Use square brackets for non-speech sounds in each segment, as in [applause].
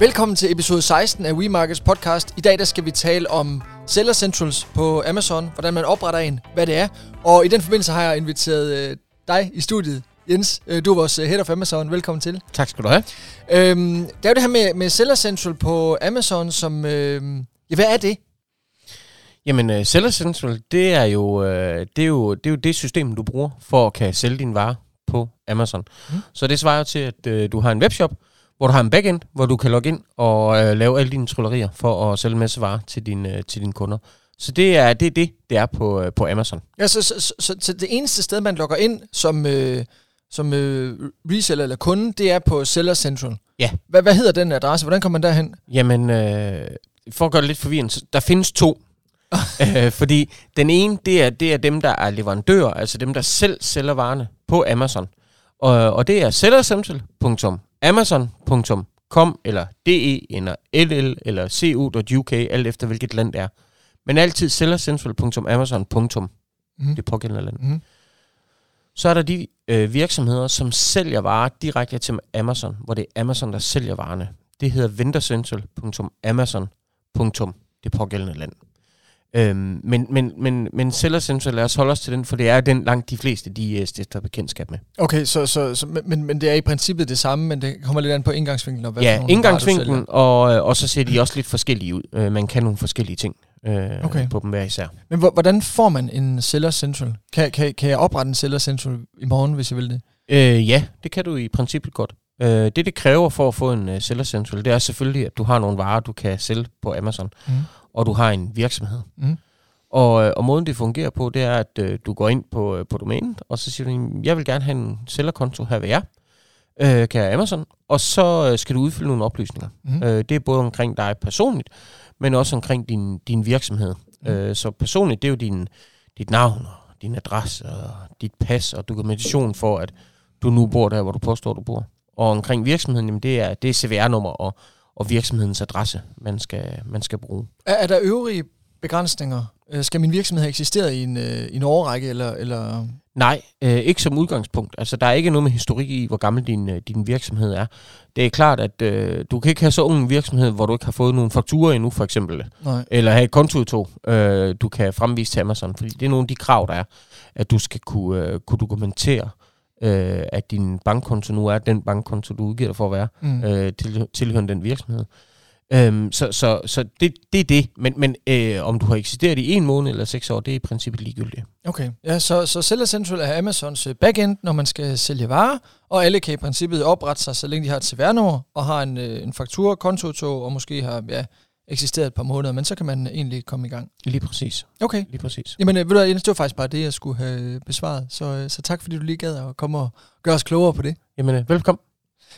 Velkommen til episode 16 af WeMarkets podcast. I dag der skal vi tale om Seller Centrals på Amazon, hvordan man opretter en, hvad det er. Og i den forbindelse har jeg inviteret øh, dig i studiet, Jens. Øh, du er vores øh, head of Amazon. Velkommen til. Tak skal du have. Øhm, det er jo det her med, med Seller Central på Amazon, som... Øh, ja, hvad er det? Jamen, uh, Seller Central, det er, jo, uh, det, er jo, det er jo det system, du bruger for at kan sælge dine varer på Amazon. Mm. Så det svarer til, at uh, du har en webshop, hvor du har en backend, hvor du kan logge ind og uh, lave alle dine tryllerier for at sælge en masse varer til, din, uh, til dine kunder. Så det er det, det, det er på, uh, på Amazon. Ja, så, så, så, så, så det eneste sted, man logger ind som, øh, som øh, reseller eller kunde, det er på Seller Central. Ja. Hvad, hvad hedder den adresse? Hvordan kommer man derhen? Jamen, uh, for at gøre det lidt forvirrende, der findes to. uh, [laughs] fordi den ene, det er, det er dem, der er leverandører, altså dem, der selv sælger varerne på Amazon. Og, og det er sellercentral.amazon.com eller de eller ll eller cu.uk, alt efter hvilket land det er. Men altid sellercentral.amazon. Mhm. Det pågældende land. Mhm. Så er der de øh, virksomheder, som sælger varer direkte til Amazon, hvor det er Amazon, der sælger varerne. Det hedder vendercentral.amazon. Det pågældende land. Øhm, men, men, men, men Seller Central, lad os holde os til den, for det er den langt de fleste, de øh, stifter bekendtskab med. Okay, så, så, så men, men det er i princippet det samme, men det kommer lidt an på indgangsvinklen. Og hvad ja, indgangsvinklen, og, øh, og så ser de også lidt forskellige ud. Øh, man kan nogle forskellige ting øh, Okay. på dem hver især. Men hvor- hvordan får man en Seller Central? Kan, kan, kan jeg oprette en Seller Central i morgen, hvis jeg vil det? Øh, ja, det kan du i princippet godt. Øh, det, det kræver for at få en uh, Seller Central, det er selvfølgelig, at du har nogle varer, du kan sælge på Amazon, Mm. og du har en virksomhed. Mm. Og, øh, og måden det fungerer på, det er, at øh, du går ind på, øh, på domænet, og så siger du, "Jamen, jeg vil gerne have en sælgerkonto her ved jer, øh, kære Amazon, og så øh, skal du udfylde nogle oplysninger. Mm. Øh, det er både omkring dig personligt, men også omkring din, din virksomhed. Mm. Øh, så personligt, det er jo din, dit navn, og din adresse, og dit pas, og dokumentation for, at du nu bor der, hvor du påstår, du bor. Og omkring virksomheden, jamen det er, det er CVR-nummer og, og virksomhedens adresse, man skal, man skal bruge. Er, er der øvrige begrænsninger? Øh, Skal min virksomhed have eksisteret i en, øh, en årrække, eller, eller Nej, øh, ikke som udgangspunkt. Altså, der er ikke noget med historik i, hvor gammel din, øh, din virksomhed er. Det er klart, at øh, du kan ikke have så ung en virksomhed, hvor du ikke har fået nogle fakturer endnu, for eksempel. nej? Eller have et kontoudtog, øh, du kan fremvise til Amazon. Fordi det er nogle af de krav, der er, at du skal kunne, øh, kunne dokumentere, øh, at din bankkonto nu er den bankkonto, du udgiver dig for at være, Mm. øh, til, tilhørende den virksomhed. Øhm, så så, så det, det er det. Men, men øh, om du har eksisteret i en måned eller seks år, det er i princippet ligegyldigt. Okay, ja, så, så Seller Central er Amazons øh, backend, når man skal sælge varer, og alle kan i princippet oprette sig, så længe de har et CVR-nummer, og har en, øh, en faktura, kontotog, og måske har ja, eksisteret et par måneder, men så kan man egentlig komme i gang. Lige præcis. Okay. Lige præcis. Jamen, øh, ved du hvad, det var faktisk bare det, jeg skulle have besvaret, så, øh, så tak fordi du lige gad at komme og gøre os klogere på det. Jamen, øh, velkommen.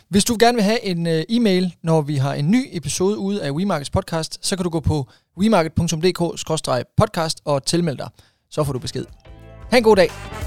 Hvis du gerne vil have en øh, e-mail, når vi har en ny episode ude af WeMarkets podcast, så kan du gå på wemarket.dk-podcast og tilmelde dig. Så får du besked. Ha' en god dag.